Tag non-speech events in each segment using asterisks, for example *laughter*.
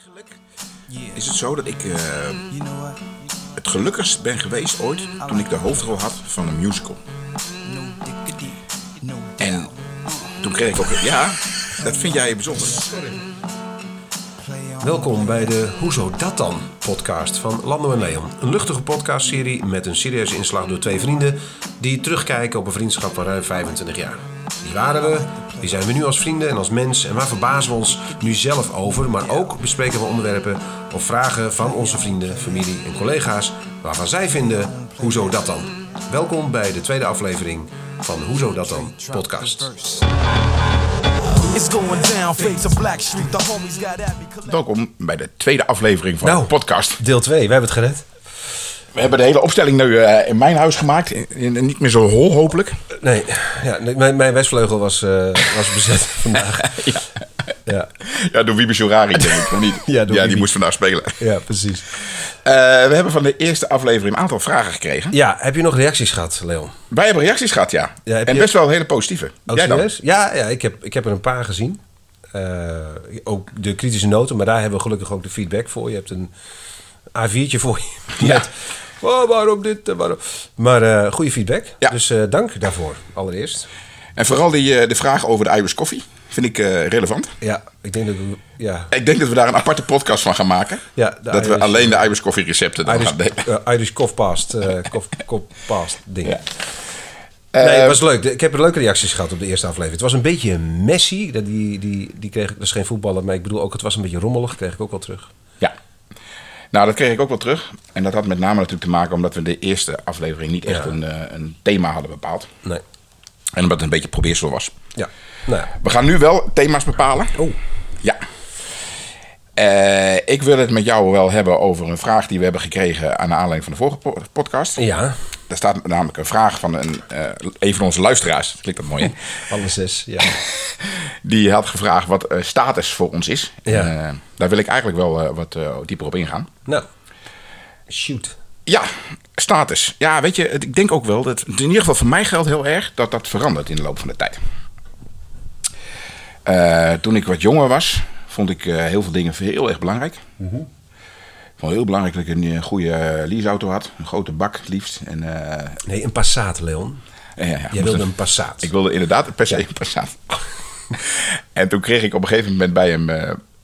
Eigenlijk is het zo dat ik eh, het gelukkigst ben geweest ooit toen ik de hoofdrol had van een musical. En toen kreeg ik ook... Ja, dat vind jij bijzonder. Welkom bij de Hoezo dat dan podcast van Lando en Leon. Een luchtige podcastserie met een serieuze inslag door twee vrienden die terugkijken op een vriendschap van ruim 25 jaar. Wie waren we? Wie zijn we nu als vrienden en als mens? En waar verbazen we ons nu zelf over? Maar ook bespreken we onderwerpen of vragen van onze vrienden, familie en collega's waarvan zij vinden Hoezo dat dan? Welkom bij de tweede aflevering van Hoezo dat dan podcast. Welkom bij de tweede aflevering van Nou. de podcast. Deel 2, wij hebben het gered. We hebben de hele opstelling nu eh, in mijn huis gemaakt. In- in- niet meer zo hol, hopelijk. Nee, ja, mijn, mijn westvleugel was, eh, was bezet *laughs* vandaag. Ja, Ja, ja door Wiebe Sourari, denk ik. Of niet? *laughs* Ja, die moest vandaag spelen. ja precies. Eh, we hebben van de eerste aflevering een aantal vragen gekregen. Ja, heb je nog reacties gehad, Leon? Wij hebben reacties gehad, ja. En je- best wel hele positieve. Oh, Jij dan? Ja, ja ik, heb, ik heb er een paar gezien. Ook de kritische noten, maar daar hebben we gelukkig ook de feedback voor. Je hebt een A4'tje voor je. Ja. Met, oh, waarom dit en waarom... Maar eh goede feedback. Ja. Dus eh, dank daarvoor, allereerst. En vooral die, eh, de vraag over de Irish Coffee vind ik relevant. Ja, ik denk dat we... Ja, Ik denk dat we daar een aparte podcast van gaan maken. Ja, dat we alleen de Irish Coffee recepten dan Irish, gaan delen. Irish Kofpast, eh kof, Kofpast *laughs* ding. Ja. Nee, het was leuk. Ik heb leuke reacties gehad op de eerste aflevering. Het was een beetje messy. Dat- Die, die, die kreeg dat is geen voetballer, maar ik bedoel ook, het was een beetje rommelig. kreeg ik ook wel terug. Nou, dat kreeg ik ook wel terug. En dat had met name natuurlijk te maken omdat we de eerste aflevering niet echt Ja. een, eh, een thema hadden bepaald. Nee. En omdat het een beetje probeersel was. Ja. Nou, ja. We gaan nu wel thema's bepalen. Oh. Ja. Eh, ik wil het met jou wel hebben over een vraag die we hebben gekregen aan de aanleiding van de vorige po- podcast. Ja, Daar staat namelijk een vraag van een, eh, een van onze luisteraars. Klinkt dat mooi, hè? *laughs* alle zes. Ja. *laughs* Die had gevraagd wat eh, status voor ons is. Ja. Daar wil ik eigenlijk wel wat dieper op ingaan. Nou, shoot. Ja, status. Ja, weet je, het- ik denk ook wel dat, in ieder geval voor mij geldt heel erg, dat dat verandert in de loop van de tijd. Toen ik wat jonger was, vond ik eh, heel veel dingen heel erg belangrijk. Ik vond heel belangrijk dat ik een eh, goede eh, leaseauto had. Een grote bak het liefst. En, Nee, een Passat, Leon. ja, ja, Jij wilde een- een Passat. Ik wilde inderdaad per se een Passat. *laughs* en toen kreeg ik op een gegeven moment bij, hem,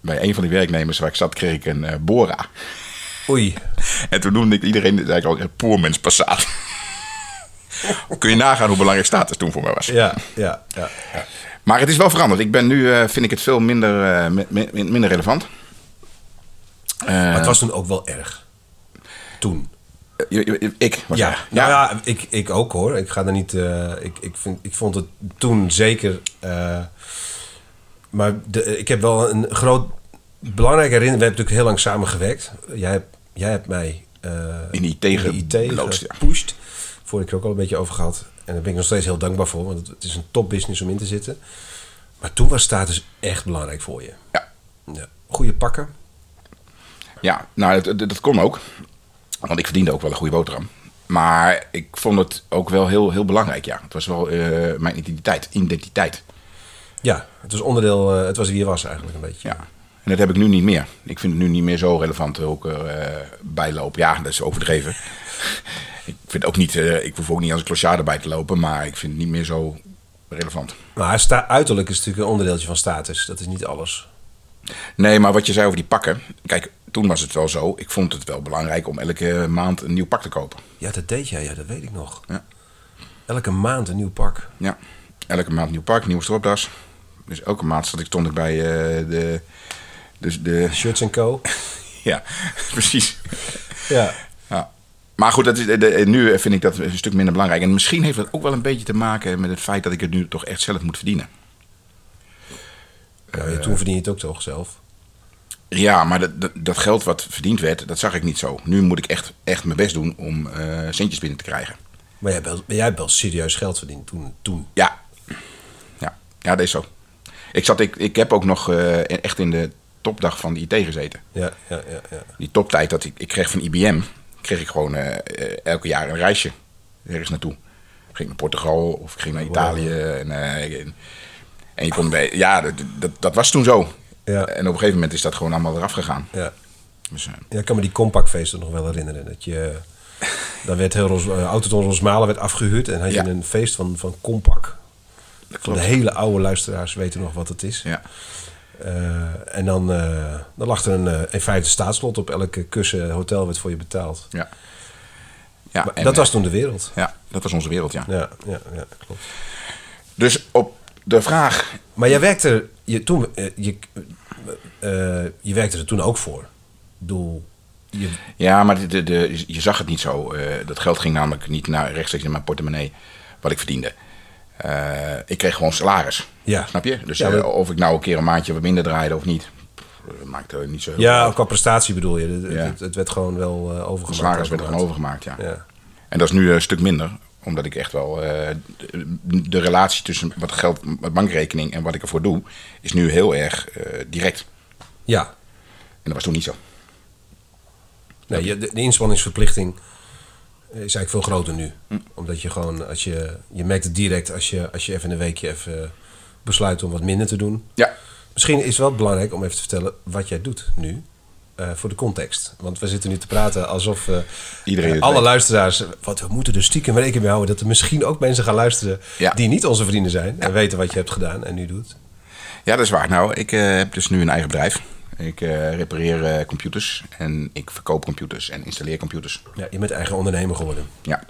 bij een van die werknemers waar ik zat, kreeg ik een Bora. Oei. *laughs* En toen noemde ik iedereen zei ik al een poormens Passat. *laughs* Kun je nagaan hoe belangrijk status toen voor mij was. Ja, ja, ja. ja. Maar het is wel veranderd. Ik ben nu, eh, vind ik het veel minder, eh, mi- mi- minder relevant. Eh, Maar het was toen ook wel erg. Toen. ik was Ja, nou ja, ik, ik ook hoor. Ik ga er niet. eh, ik, ik, vind, ik vond het toen zeker. eh, maar de, ik heb wel een groot. Belangrijke herinnering. We hebben natuurlijk heel lang samengewerkt. Jij hebt, jij hebt mij. eh, In IT in IT geloodst, ja. gepusht. Voor ik er ook al een beetje over gehad. En daar ben ik nog steeds heel dankbaar voor. Want het, is een topbusiness om in te zitten. Maar toen was status echt belangrijk voor je. Ja. Ja. Goede pakken. Ja, nou, dat, dat, dat kon ook. Want ik verdiende ook wel een goede boterham. Maar ik vond het ook wel heel, heel belangrijk, ja. Het was wel eh, mijn identiteit. Identiteit, Ja, het was onderdeel. eh, het was wie je was eigenlijk een beetje. ja. En dat heb ik nu niet meer. Ik vind het nu niet meer zo relevant hoe ik er eh, bij loop. Ja, dat is overdreven. Ik vind ook niet... eh, ik hoef ook niet als een clochard erbij te lopen. Maar ik vind het niet meer zo relevant. Maar sta, uiterlijk is natuurlijk een onderdeeltje van status. Dat is niet alles. Nee, maar wat je zei over die pakken. Kijk, toen was het wel zo. Ik vond het wel belangrijk om elke maand een nieuw pak te kopen. Ja, dat deed jij. Ja, dat weet ik nog. Ja. Elke maand een nieuw pak. Ja, elke maand een nieuw pak, nieuwe stropdas. Dus elke maand stond ik, stond ik bij eh, de, dus de... Shirts Co. *laughs* Ja, precies. Ja. Maar goed, dat is, de, de- nu vind ik dat een stuk minder belangrijk. En misschien heeft dat ook wel een beetje te maken met het feit dat ik het nu toch echt zelf moet verdienen. Toen verdien je het ook toch zelf. Ja, maar dat, dat, dat geld wat verdiend werd, dat zag ik niet zo. Nu moet ik echt, echt mijn best doen om eh, centjes binnen te krijgen. Maar jij hebt wel, jij hebt wel serieus geld verdiend toen. toen. Ja, ja, ja dat is zo. Ik, zat, ik, ik heb ook nog eh, echt in de topdag van de IT gezeten. Ja, ja, ja. ja. Die toptijd dat ik, ik kreeg van IBM, kreeg ik gewoon eh, eh, elke jaar een reisje ergens naartoe. Ik ging naar Portugal of ik ging naar Italië. En, eh, en, en je kon bij, ja, dat, dat, dat was toen zo. Ja. En op een gegeven moment is dat gewoon allemaal eraf gegaan. Ja. Dus, Ja, ik kan me die compactfeesten nog wel herinneren. Dat je, *laughs* daar werd heel Ros, Autoton Rosmalen werd afgehuurd en had Ja. je een feest van, van Compact. De hele oude luisteraars weten nog wat het is. ja. Eh, en dan, eh, dan lag er een, eh, in feite staatslot op elke kussen hotel werd voor je betaald. Ja. Ja, Maar en, dat was toen de wereld. Ja, dat was onze wereld, ja. Ja, ja, ja klopt. Dus op de vraag... Maar jij werkte, je, toen, je, je werkte er toen ook voor. Je, Ja, maar de, de, de- je zag het niet zo. Dat geld ging namelijk niet naar, rechtstreeks in mijn portemonnee, wat ik verdiende. Eh, ik kreeg gewoon salaris. Ja. Snap je? Dus Ja, eh, maar- of ik nou een keer een maandje wat minder draaide of niet, pff, maakte niet zo heel ja, qua prestatie bedoel je. Het, Ja. het, het werd gewoon wel uit. overgemaakt. salaris werd er gewoon overgemaakt, ja. Ja. En dat is nu een stuk minder, omdat ik echt wel... de, de relatie tussen wat geld, wat bankrekening en wat ik ervoor doe, is nu heel erg direct. ja. En dat was toen niet zo. Nee, je- de, de inspanningsverplichting is eigenlijk veel groter nu. Hm. Omdat je gewoon, als je, je merkt het direct als je, als je even een weekje even besluit om wat minder te doen. Ja, Misschien is het wel belangrijk om even te vertellen wat jij doet nu. eh, voor de context. Want we zitten nu te praten alsof eh, Iedereen alle weet. luisteraars. Wat we moeten er stiekem rekening mee houden dat er misschien ook mensen gaan luisteren Ja. die niet onze vrienden zijn. En weten wat je hebt gedaan en nu doet. Ja, dat is waar. Nou, ik eh, heb dus nu een eigen bedrijf. Ik eh, repareer eh, computers en ik verkoop computers en installeer computers. Ja, je bent eigen ondernemer geworden. Ja.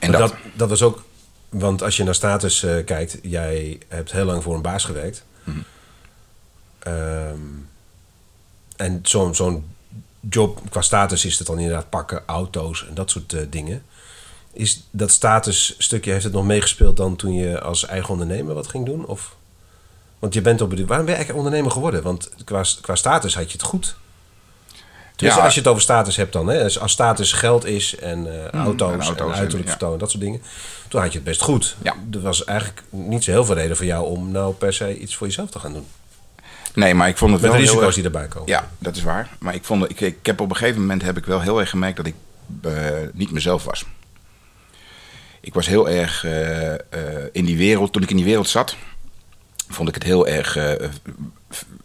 En dat, dat, dat was ook, want als je naar status eh, kijkt, jij hebt heel lang voor een baas gewerkt. Mhm. Ehm, en zo'n zo'n job qua status is het dan inderdaad pakken, auto's en dat soort dingen. Is dat statusstukje, heeft het nog meegespeeld dan toen je als eigen ondernemer wat ging doen? Of, want je bent op waarom ben je eigenlijk ondernemer geworden? Want qua, qua status had je het goed. Ja. als je het over status hebt dan. Hè? Dus als status geld is en eh, auto's, en en, auto's en- uiterlijk ja. vertoon, dat soort dingen. Toen had je het best goed. Ja. Er was eigenlijk niet zo heel veel reden voor jou om nou per se iets voor jezelf te gaan doen. nee, maar ik vond het Met wel de heel risico's erg- die erbij komen. Ja, dat is waar. Maar ik, vond, ik, ik heb op een gegeven moment heb ik wel heel erg gemerkt dat ik eh, niet mezelf was. Ik was heel erg eh, in die wereld. Toen ik in die wereld zat, vond ik het heel erg eh,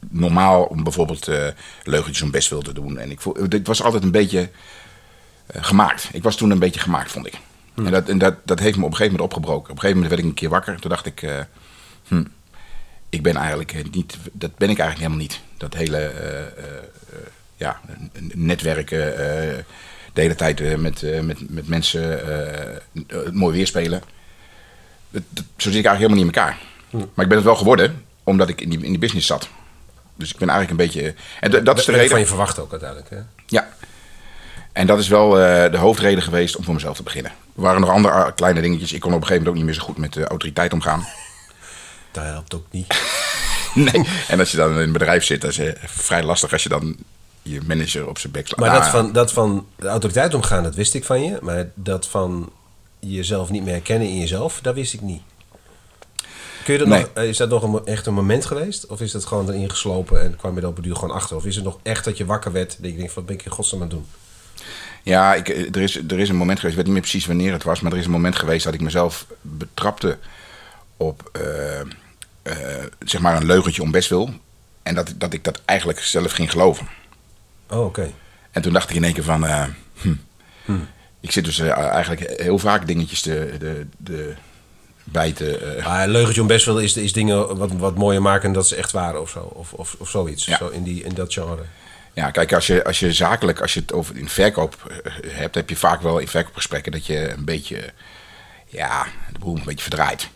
normaal om bijvoorbeeld eh leugentjes om best wil te doen. En ik voel, het was altijd een beetje eh, gemaakt. Ik was toen een beetje gemaakt, vond ik. En, dat, en dat, dat heeft me op een gegeven moment opgebroken. Op een gegeven moment werd ik een keer wakker. Toen dacht ik, hm, ik ben eigenlijk niet, dat ben ik eigenlijk helemaal niet. Dat hele ja, netwerken, de hele tijd met, met, met mensen het mooi weerspelen. Zo zit ik eigenlijk helemaal niet in elkaar. Maar ik ben het wel geworden, omdat ik in die, in die business zat. Dus ik ben eigenlijk een beetje... En dat is de reden... van je verwacht ook uiteindelijk. Hè? Ja. En dat is wel eh, de hoofdreden geweest om voor mezelf te beginnen. Er waren nog andere ah, kleine dingetjes. Ik kon op een gegeven moment ook niet meer zo goed met de autoriteit omgaan. *laughs* Dat helpt ook niet. *laughs* Nee. En als je dan in een bedrijf zit, dat is eh, vrij lastig als je dan je manager op zijn bek slaat. Maar Nou, dat van, dat van de autoriteit omgaan, dat wist ik van je. Maar dat van jezelf niet meer herkennen in jezelf, dat wist ik niet. Kun je dat Nee. nog, eh, is dat nog een, echt een moment geweest? Of is dat gewoon erin geslopen en kwam je er op een duur gewoon achter? Of is het nog echt dat je wakker werd dat je denkt, wat ben ik in godsnaam aan het doen? Ja, ik, eh, er, is, er is een moment geweest, ik weet niet meer precies wanneer het was, maar er is een moment geweest dat ik mezelf betrapte op eh, zeg maar een leugentje om best wil. En dat, dat ik dat eigenlijk zelf ging geloven. Oh, oké. En toen dacht ik in één keer van, eh, hm. ik zit dus eigenlijk heel vaak dingetjes te, de, de, bij te... eh, leugentje om best wel is, is dingen wat, wat mooier maken dat ze echt waren of zo. Of, of, of zoiets. Ja. Zo in, die, in dat genre. Ja, kijk, als je, als je zakelijk, als je het over in verkoop eh, hebt, heb je vaak wel in verkoopgesprekken dat je een beetje, ja, de boel een beetje verdraait.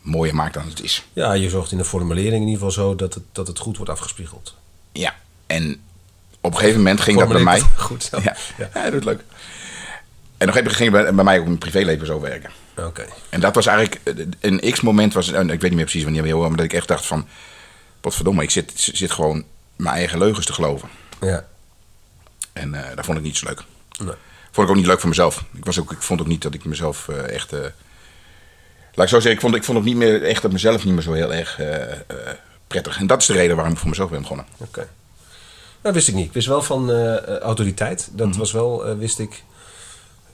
Mooier maakt dan het is. Ja, je zorgt in de formulering in ieder geval zo dat het, dat het goed wordt afgespiegeld. Ja, en op een gegeven moment ging dat bij mij. *laughs* goed zo? Ja, Ja. ja. dat is leuk. En op een gegeven moment ging het bij, bij mij ook mijn privéleven zo werken. Oké. En dat was eigenlijk eh, een x-moment, was, en ik weet niet meer precies wanneer, maar dat ik echt dacht van, potverdomme, ik zit, zit gewoon mijn eigen leugens te geloven. Ja. En eh dat vond ik niet zo leuk. Nee. Vond ik ook niet leuk voor mezelf. Ik, was ook, ik vond ook niet dat ik mezelf eh, echt. eh, laat ik zo zeggen, ik vond, ik vond ook niet meer echt dat mezelf niet meer zo heel erg eh, eh, prettig. En dat is de reden waarom ik voor mezelf ben begonnen. Oké. Dat wist ik niet. Ik wist wel van eh, eh, autoriteit. Dat Mhm. was wel, eh, wist ik,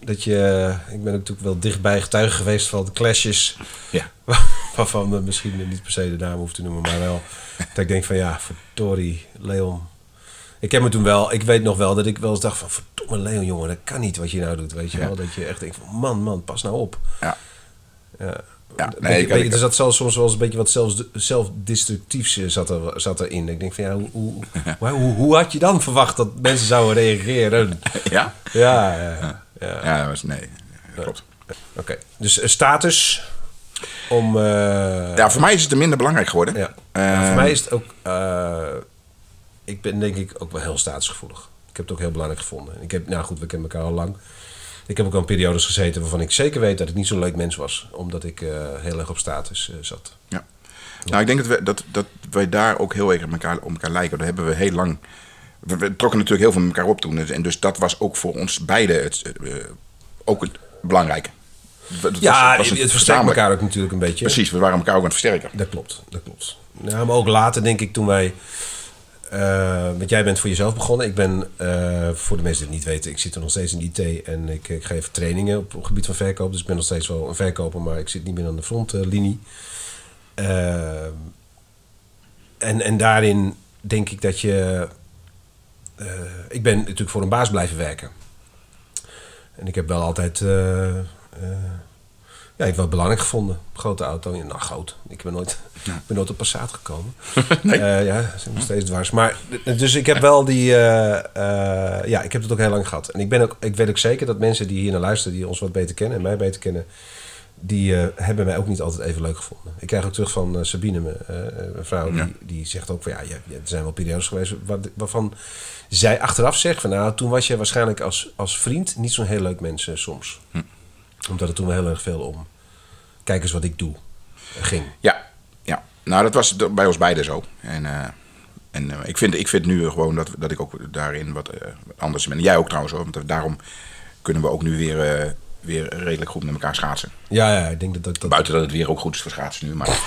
dat je... ik ben natuurlijk wel dichtbij getuige geweest van de clashes... Ja. *laughs* Waarvan we misschien niet per se de naam hoeft te noemen, maar wel *laughs* dat ik denk van ja, verdorie, Leon. Ik heb me toen wel, ik weet nog wel dat ik wel eens dacht van verdomme Leon, jongen, dat kan niet wat je nou doet, weet je Ja. wel. Dat je echt denkt van man, man, pas nou op. Ja. Ja. Nee, ik- beetje- ik- er zat zelfs soms wel eens een beetje wat zelfs, zelfdestructiefs eh, zat, er, zat erin. Ik denk van ja, hoe, hoe, *laughs* hoe, hoe, hoe had je dan verwacht dat mensen zouden reageren? Ja? Ja, ja, ja. Ja, dat was, nee. Klopt. Oké, dus eh, status om... eh, Ja, voor mij is het er minder belangrijk geworden. Ja. Eh, Ja, voor mij is het ook. eh, ik ben denk ik ook wel heel statusgevoelig. Ik heb het ook heel belangrijk gevonden. Ik heb, nou goed, we kennen elkaar al lang. Ik heb ook al periodes gezeten waarvan ik zeker weet dat ik niet zo'n leuk mens was. Omdat ik heel erg op status zat. Ja. Nou, ik denk dat, we, dat, dat wij daar ook heel erg op elkaar, op elkaar lijken. Daar hebben we heel lang... We, we trokken natuurlijk heel veel met elkaar op toen. En dus dat was ook voor ons beiden het, eh, ook het belangrijke. Het was- Ja, het was een het versterkt elkaar ook natuurlijk een beetje. Precies, we waren elkaar ook aan het versterken. Dat klopt, dat klopt. Ja, maar ook later denk ik toen wij... eh, want jij bent voor jezelf begonnen. Ik ben, eh, voor de mensen die het niet weten, ik zit er nog steeds in IT en ik, ik geef trainingen op, het gebied van verkoop. Dus ik ben nog steeds wel een verkoper, maar ik zit niet meer aan de frontlinie. Eh, en, en daarin denk ik dat je... eh, ik ben natuurlijk voor een baas blijven werken. En ik heb wel altijd... eh, ja, ik heb wel belangrijk gevonden. Grote auto. Ja, nou, groot. Ik ben nooit, *laughs* ik ben nooit op Passat gekomen. *laughs* Nee. Ja, ze zijn nog steeds dwars. Maar, dus ik heb wel die... ja, ik heb het ook heel lang gehad. En ik, ben ook, ik weet ook zeker dat mensen die hier naar luisteren... die ons wat beter kennen en mij beter kennen... die eh, hebben mij ook niet altijd even leuk gevonden. Ik krijg ook terug van eh, Sabine, mijn, eh, mijn vrouw... Ja. Die, die zegt ook van... Ja, ja, er zijn wel periodes geweest... waar- waarvan zij achteraf zegt van... nou, toen was je waarschijnlijk als, als vriend... niet zo'n heel leuk mens soms. Omdat het toen wel heel erg veel om... kijk eens wat ik doe, ging. Ja, ja. Nou, dat was bij ons beiden zo. En, en ik, vind, ik vind nu gewoon dat, dat ik ook daarin wat anders ben. En jij ook trouwens hoor, want daarom kunnen we ook nu weer, weer redelijk goed met elkaar schaatsen. Ja, ja, ik denk dat dat... dat Buiten dat het weer ook goed is voor schaatsen nu. Maar *laughs*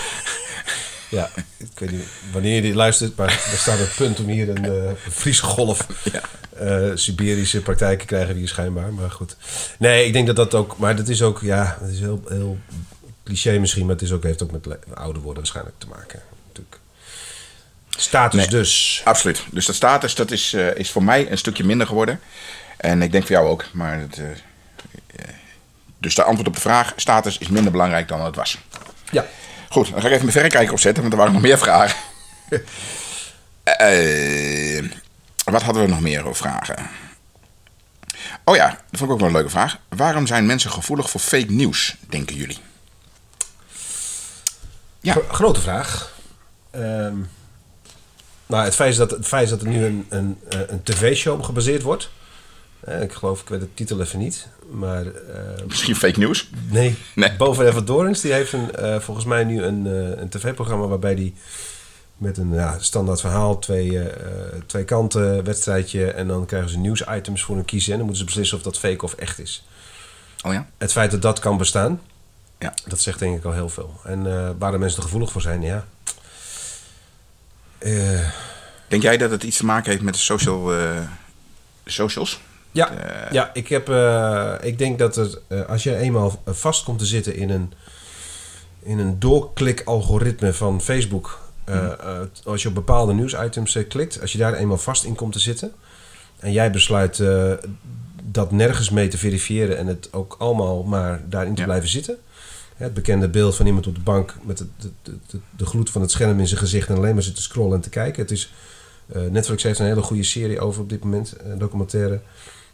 Ja, ik weet niet wanneer je dit luistert, maar er staat een punt om hier een een Friese golf. Ja. eh, Siberische praktijken krijgen we hier schijnbaar, maar goed. Nee, ik denk dat dat ook, maar dat is ook, ja, het is heel, heel cliché misschien, maar het is ook, heeft ook met ouder worden waarschijnlijk te maken. Natuurlijk. Status Nee. dus. absoluut. Dus dat status dat is, eh, is voor mij een stukje minder geworden. En ik denk voor jou ook. Maar het, dus de antwoord op de vraag, status is minder belangrijk dan het was. Ja. Goed, dan ga ik even mijn verrekijker opzetten, want er waren nog meer vragen. *laughs* Eh, wat hadden we nog meer over vragen? Oh ja, dat vond ik ook wel een leuke vraag. Waarom zijn mensen gevoelig voor fake nieuws, denken jullie? Ja. Gro- grote vraag. Ehm, nou, het feit is dat, het feit is dat er nu een, een, eh, een tv-show gebaseerd wordt. Eh, ik geloof, ik weet de titel even niet. Maar eh, Misschien fake nieuws? Nee, Nee. boven Evert Dorens, die heeft een, eh, volgens mij nu een, een tv-programma waarbij die met een ja, standaard verhaal, twee, twee kanten, wedstrijdje en dan krijgen ze nieuwsitems voor hun kiezen en dan moeten ze beslissen of dat fake of echt is. Oh ja? Het feit dat dat kan bestaan, Ja. dat zegt denk ik al heel veel. En waar de mensen er gevoelig voor zijn, ja. Denk jij dat het iets te maken heeft met de social, de socials? Ja, Eh, ja ik, heb, eh, ik denk dat het, eh, als je eenmaal vast komt te zitten in een, in een doorklik-algoritme van Facebook. Mhm. als je op bepaalde nieuwsitems klikt, als je daar eenmaal vast in komt te zitten. en jij besluit dat nergens mee te verifiëren en het ook allemaal maar daarin te Ja. blijven zitten. Het bekende beeld van iemand op de bank met de, de, de, de, gloed van het scherm in zijn gezicht en alleen maar zit te scrollen en te kijken. Het is, Netflix heeft een hele goede serie over op dit moment, een documentaire.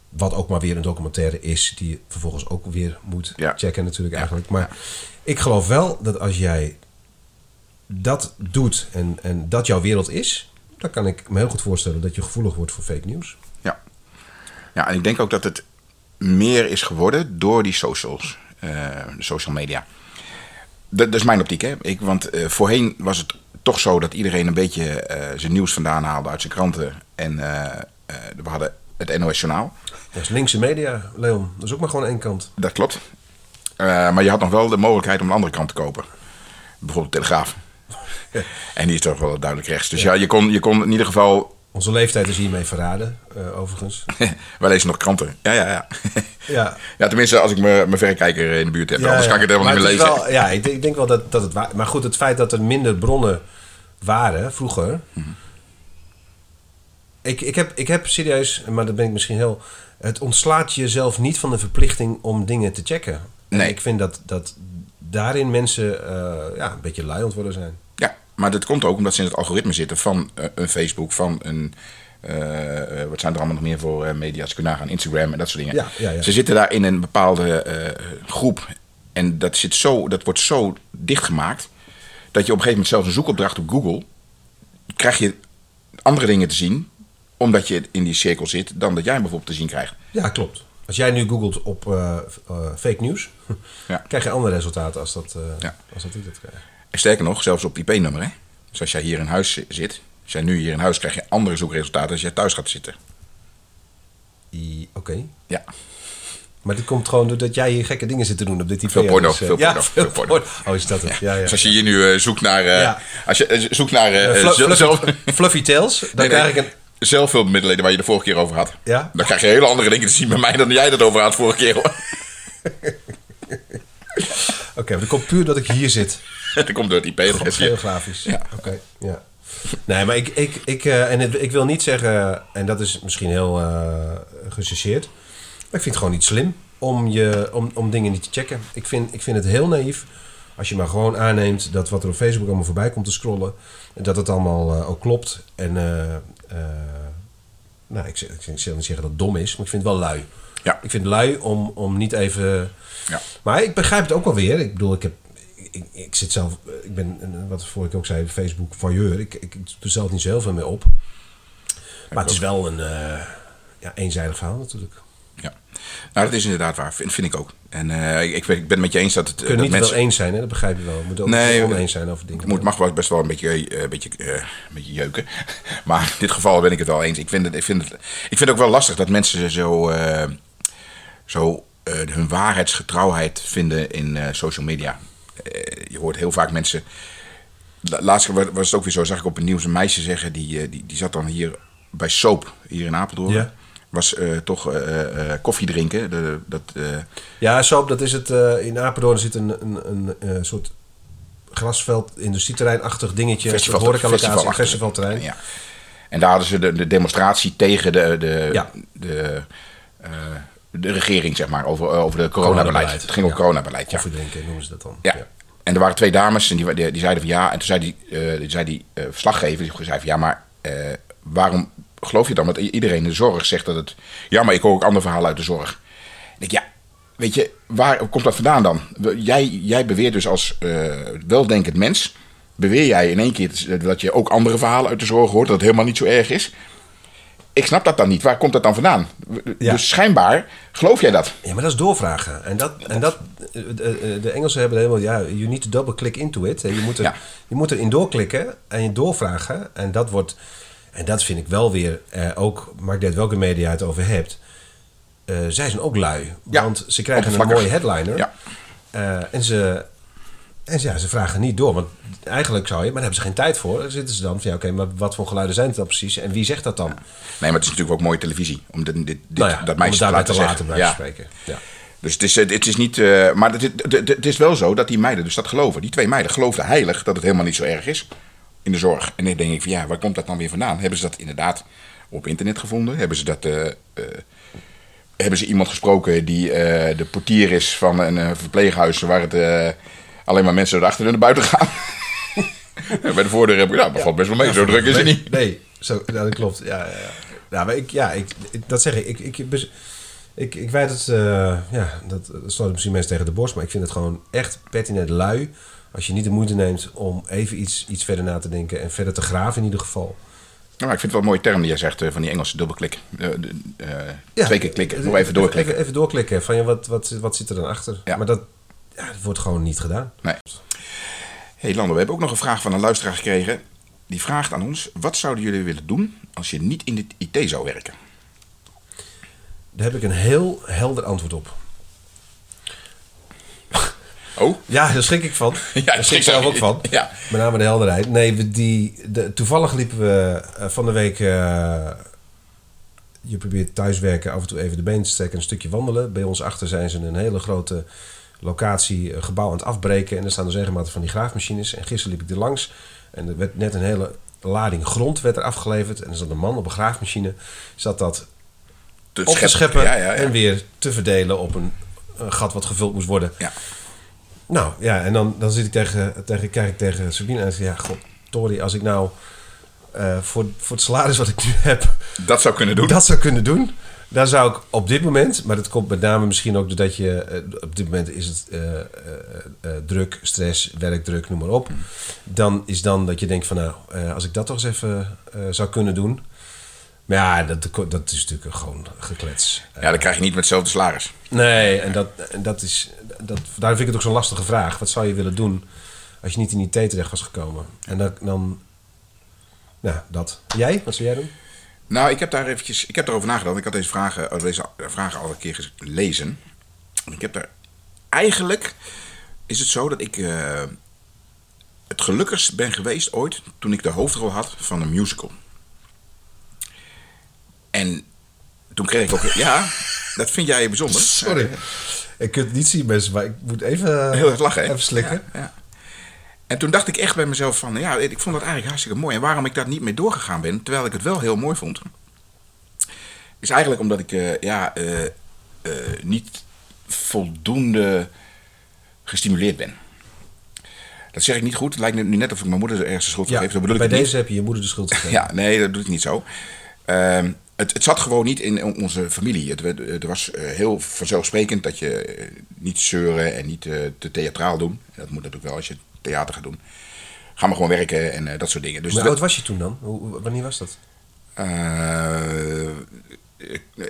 Wat ook maar weer een documentaire is, die je vervolgens ook weer moet Ja. checken natuurlijk eigenlijk. Maar ik geloof wel dat als jij dat doet en, en dat jouw wereld is, dan kan ik me heel goed voorstellen dat je gevoelig wordt voor fake news. Ja. Ja, en ik denk ook dat het meer is geworden door die socials, de social media. Dat, dat is mijn optiek, hè. Ik, want eh, voorheen was het toch zo dat iedereen een beetje eh, zijn nieuws vandaan haalde uit zijn kranten. En we hadden het NOS Journaal. Dat is linkse media, Leon. Dat is ook maar gewoon één kant. Dat klopt. Eh, maar je had nog wel de mogelijkheid om een andere kant te kopen. Bijvoorbeeld Telegraaf. En die is toch wel duidelijk rechts. Dus ja, je, kon, je kon in ieder geval Onze leeftijd is hiermee verraden, eh, overigens. *laughs* Wij lezen nog kranten. Ja, ja, ja. *laughs* Ja, ja, tenminste als ik mijn verrekijker in de buurt heb. Anders kan ik het helemaal niet meer lezen. wel- ja, ik denk, ik denk wel dat, dat het waar Maar goed, het feit dat er minder bronnen waren vroeger. Mhm. Ik, ik, heb, ik heb serieus, maar dat ben ik misschien heel. Het ontslaat jezelf niet van de verplichting om dingen te checken. En Nee. ik vind dat, dat daarin mensen eh, ja, een beetje lui worden zijn. Ja, maar dat komt ook omdat ze in het algoritme zitten van eh, een Facebook, van een. eh, wat zijn er allemaal nog meer voor media? Ze kunnen nagaan, Instagram en dat soort dingen. Ja, ja, ja. Ze zitten daar in een bepaalde groep. En dat, zit zo, dat wordt zo dichtgemaakt. dat je op een gegeven moment zelfs een zoekopdracht op Google. krijg je andere dingen te zien. Omdat je in die cirkel zit. dan dat jij hem bijvoorbeeld te zien krijgt. Ja, klopt. Als jij nu googelt op eh, eh, fake news, *laughs* Ja. krijg je andere resultaten als dat, eh Ja. als dat ik dat krijg. En sterker nog, zelfs op IP-nummer. Hè? Dus als jij hier in huis zi- zit. als jij nu hier in huis krijg je andere zoekresultaten. als jij thuis gaat zitten. Oké. Ja. Maar dit komt gewoon doordat jij hier gekke dingen zit te doen op dit IP. Veel porno, Dus, veel ja, porno, veel porno. porno. Oh, is dat het? Ja, ja. Dus als je hier nu zoekt naar. Als je zoekt naar. fluffy, fluffy Tails, dan nee, krijg ik een... zelfhulpmiddelen waar je de vorige keer over had. Ja? Dan krijg je hele andere dingen te zien bij mij dan jij dat over had vorige keer. hoor. *laughs* Oké, maar dat komt puur dat ik hier zit. *laughs* dat komt door het IP-adres. Geografisch. Ja. Oké, ja. Nee, maar ik, ik, ik, eh, en het- ik wil niet zeggen, en dat is misschien heel gechargeerd, maar ik vind het gewoon niet slim om, je, om, om dingen niet te checken. Ik vind, ik vind het heel naïef als je maar gewoon aanneemt dat wat er op Facebook allemaal voorbij komt te scrollen, en dat het allemaal eh, ook klopt. En eh, eh, nou, ik, zeg- ik zal niet zeggen dat het dom is, maar ik vind het wel lui. Ja. Ik vind het lui om, om niet even. Ja. Maar ik begrijp het ook wel weer. Ik bedoel, ik heb. Ik, ik zit zelf. Ik ben, wat vorige keer ook zei, Facebook voyeur. Ik, ik, ik doe zelf niet zo heel veel mee op. Maar het is wel een ja, eenzijdig verhaal natuurlijk. Nou, dat is inderdaad waar. Vind, vind ik ook. En eh, ik, ik ben het met je eens dat het. Eh, kunnen dat niet mensen, wel eens zijn, hè? dat begrijp je wel. We moeten ook Nee, niet oneens zijn over dingen. Het moet, mag wel best wel een beetje, eh, beetje, een beetje jeuken. *laughs* Maar in dit geval ben ik het wel eens. Ik vind het, ik vind het, ik vind het ook wel lastig dat mensen zo, zo hun waarheidsgetrouwheid vinden in social media. Je hoort heel vaak mensen. La- Laatst was het ook weer zo, zag ik op het nieuws een meisje zeggen, die, die, die zat dan hier bij Soap, hier in Apeldoorn. Ja. Was eh, toch eh, eh, koffie drinken. De, dat, Ja, Soap, dat is het. in Apeldoorn zit een, een, een, soort grasveld, industrieterreinachtig dingetje. Festival- een horecalocatie, festivalterrein. Ja. En daar hadden ze de, de demonstratie tegen de, de, Ja. de, de regering, zeg maar, over, over de coronabeleid. Het ging over Ja. coronabeleid, ja. Koffie drinken noemen ze dat dan. ja. En er waren twee dames en die, die, die zeiden van ja. En toen zei die, eh, die, zei die eh, verslaggever, die zei van ja, maar waarom geloof je dan? Want iedereen in de zorg zegt dat het... Ja, maar ik hoor ook andere verhalen uit de zorg. Ik denk, ja, weet je, waar komt dat vandaan dan? Jij, jij beweert dus als eh, weldenkend mens... beweer jij in één keer dat je ook andere verhalen uit de zorg hoort... dat het helemaal niet zo erg is. Ik snap dat dan niet. Waar komt dat dan vandaan? Ja. Dus schijnbaar geloof jij dat. Ja, maar dat is doorvragen. En dat, en dat de, de Engelsen hebben helemaal, ja, you need to double click into it. Je moet, er, Ja. je moet erin doorklikken en je doorvragen. En dat wordt, en dat vind ik wel weer, eh, ook, maakt uit welke media je het over hebt. eh, zij zijn ook lui. Ja, want ze krijgen een mooie headliner. Ja. Eh, en ze, en ja, ze vragen niet door. Want eigenlijk zou je, maar daar hebben ze geen tijd voor. Dan zitten ze dan van, ja, oké, maar wat voor geluiden zijn het dan precies? En wie zegt dat dan? Nee, maar het is natuurlijk ook mooie televisie. Om dit, dit, nou ja, dat meisje te laten te laten spreken. Ja. Dus het is, eh, het is niet. maar het, het, het- het is wel zo dat die meiden dus dat geloven. Die twee meiden geloofden heilig dat het helemaal niet zo erg is in de zorg. En dan denk ik van ja, waar komt dat dan weer vandaan? Hebben ze dat inderdaad op internet gevonden? Hebben ze dat. eh, hebben ze iemand gesproken die eh, de portier is van een verpleeghuis waar het alleen maar mensen erachter en naar buiten gaan? *laughs* Bij de voordeur heb ik, nou, dat valt best wel mee, zo druk is het niet. Nee, zo, ja, dat klopt. Ja, ja, ja. Nou, maar ik, ja, ik, dat zeg ik. Ik, ik, ik, ik weet het, eh, ja, dat, slaat misschien mensen tegen de borst, maar ik vind het gewoon echt pertinent lui. Als je niet de moeite neemt om even iets, iets verder na te denken en verder te graven in ieder geval. Nou, ik vind het wel een mooie term die jij zegt eh, van die Engelse dubbelklik. Eh, Ja, twee keer klikken, nog even doorklikken. Even, even doorklikken van ja, wat, wat, wat zit er dan achter? Ja. Maar dat, ja, dat wordt gewoon niet gedaan. Nee. hey Lando, we hebben ook nog een vraag van een luisteraar gekregen. Die vraagt aan ons: wat zouden jullie willen doen als je niet in de IT zou werken? Daar heb ik een heel helder antwoord op. Oh? Ja, daar schrik ik van. *laughs* Ja, daar schrik ik zelf ook van. Ja. Met name de helderheid. Nee, we die, de, toevallig liepen we eh, van de week... eh, je probeert thuiswerken, af en toe even de benen te strekken... en een stukje wandelen. Bij ons achter zijn ze een hele grote locatie, een gebouw aan het afbreken... en er staan dus regelmatig van die graafmachines. En gisteren liep ik er langs en er werd net een hele lading grond werd er afgeleverd... en er zat een man op een graafmachine. Zat dat Te op te scheppen Ja, ja, ja. en weer te verdelen op een, een gat wat gevuld moest worden. Ja. Nou ja, en dan, dan zit ik tegen, tegen, kijk ik tegen Sabine en zeg ja, god, Tori, als ik nou eh, voor, voor het salaris wat ik nu heb, Dat zou kunnen doen. dat zou kunnen doen, dan zou ik op dit moment, maar dat komt met name misschien ook doordat je, eh, op dit moment is het eh, druk, stress, werkdruk, noem maar op. Dan is dan dat je denkt van nou, als ik dat toch eens even zou kunnen doen. Maar ja, dat, dat is natuurlijk gewoon geklets. Ja, dan krijg je niet met hetzelfde salaris. Nee, en dat, en dat is. Dat, daar vind ik het ook zo'n lastige vraag. Wat zou je willen doen als je niet in die IT terecht was gekomen? En dan. dan nou, dat. Jij? Wat zou jij doen? Nou, ik heb daar eventjes, ik heb erover nagedacht. Ik had deze vragen, oh, deze vragen al een keer gelezen. En Ik heb daar, eigenlijk is het zo dat ik eh, het gelukkigst ben geweest ooit toen ik de hoofdrol had van een musical. En toen kreeg ik ook, ja, dat vind jij bijzonder. Sorry. Ik kunt het niet zien, mensen, maar ik moet even. Heel erg lachen, hè? Even slikken. Ja, ja. En toen dacht ik echt bij mezelf van, ja, ik vond dat eigenlijk hartstikke mooi. En waarom ik daar niet mee doorgegaan ben, terwijl ik het wel heel mooi vond, is eigenlijk omdat ik, eh, ja, eh, eh, niet voldoende gestimuleerd ben. Dat zeg ik niet goed. Het lijkt nu net of ik mijn moeder ergens de schuld Ja, geef. Dat bedoel ik bij niet. deze heb je je moeder de schuld gegeven. Ja, nee, dat doe ik niet zo. Ehm, het, het zat gewoon niet in onze familie. Het, het was eh, heel vanzelfsprekend dat je eh, niet zeuren en niet eh, te theatraal doen. Dat moet natuurlijk wel als je theater gaat doen. Ga maar gewoon werken en eh, dat soort dingen. Dus Hoe oud was je toen dan? Hoe, wanneer was dat? eh,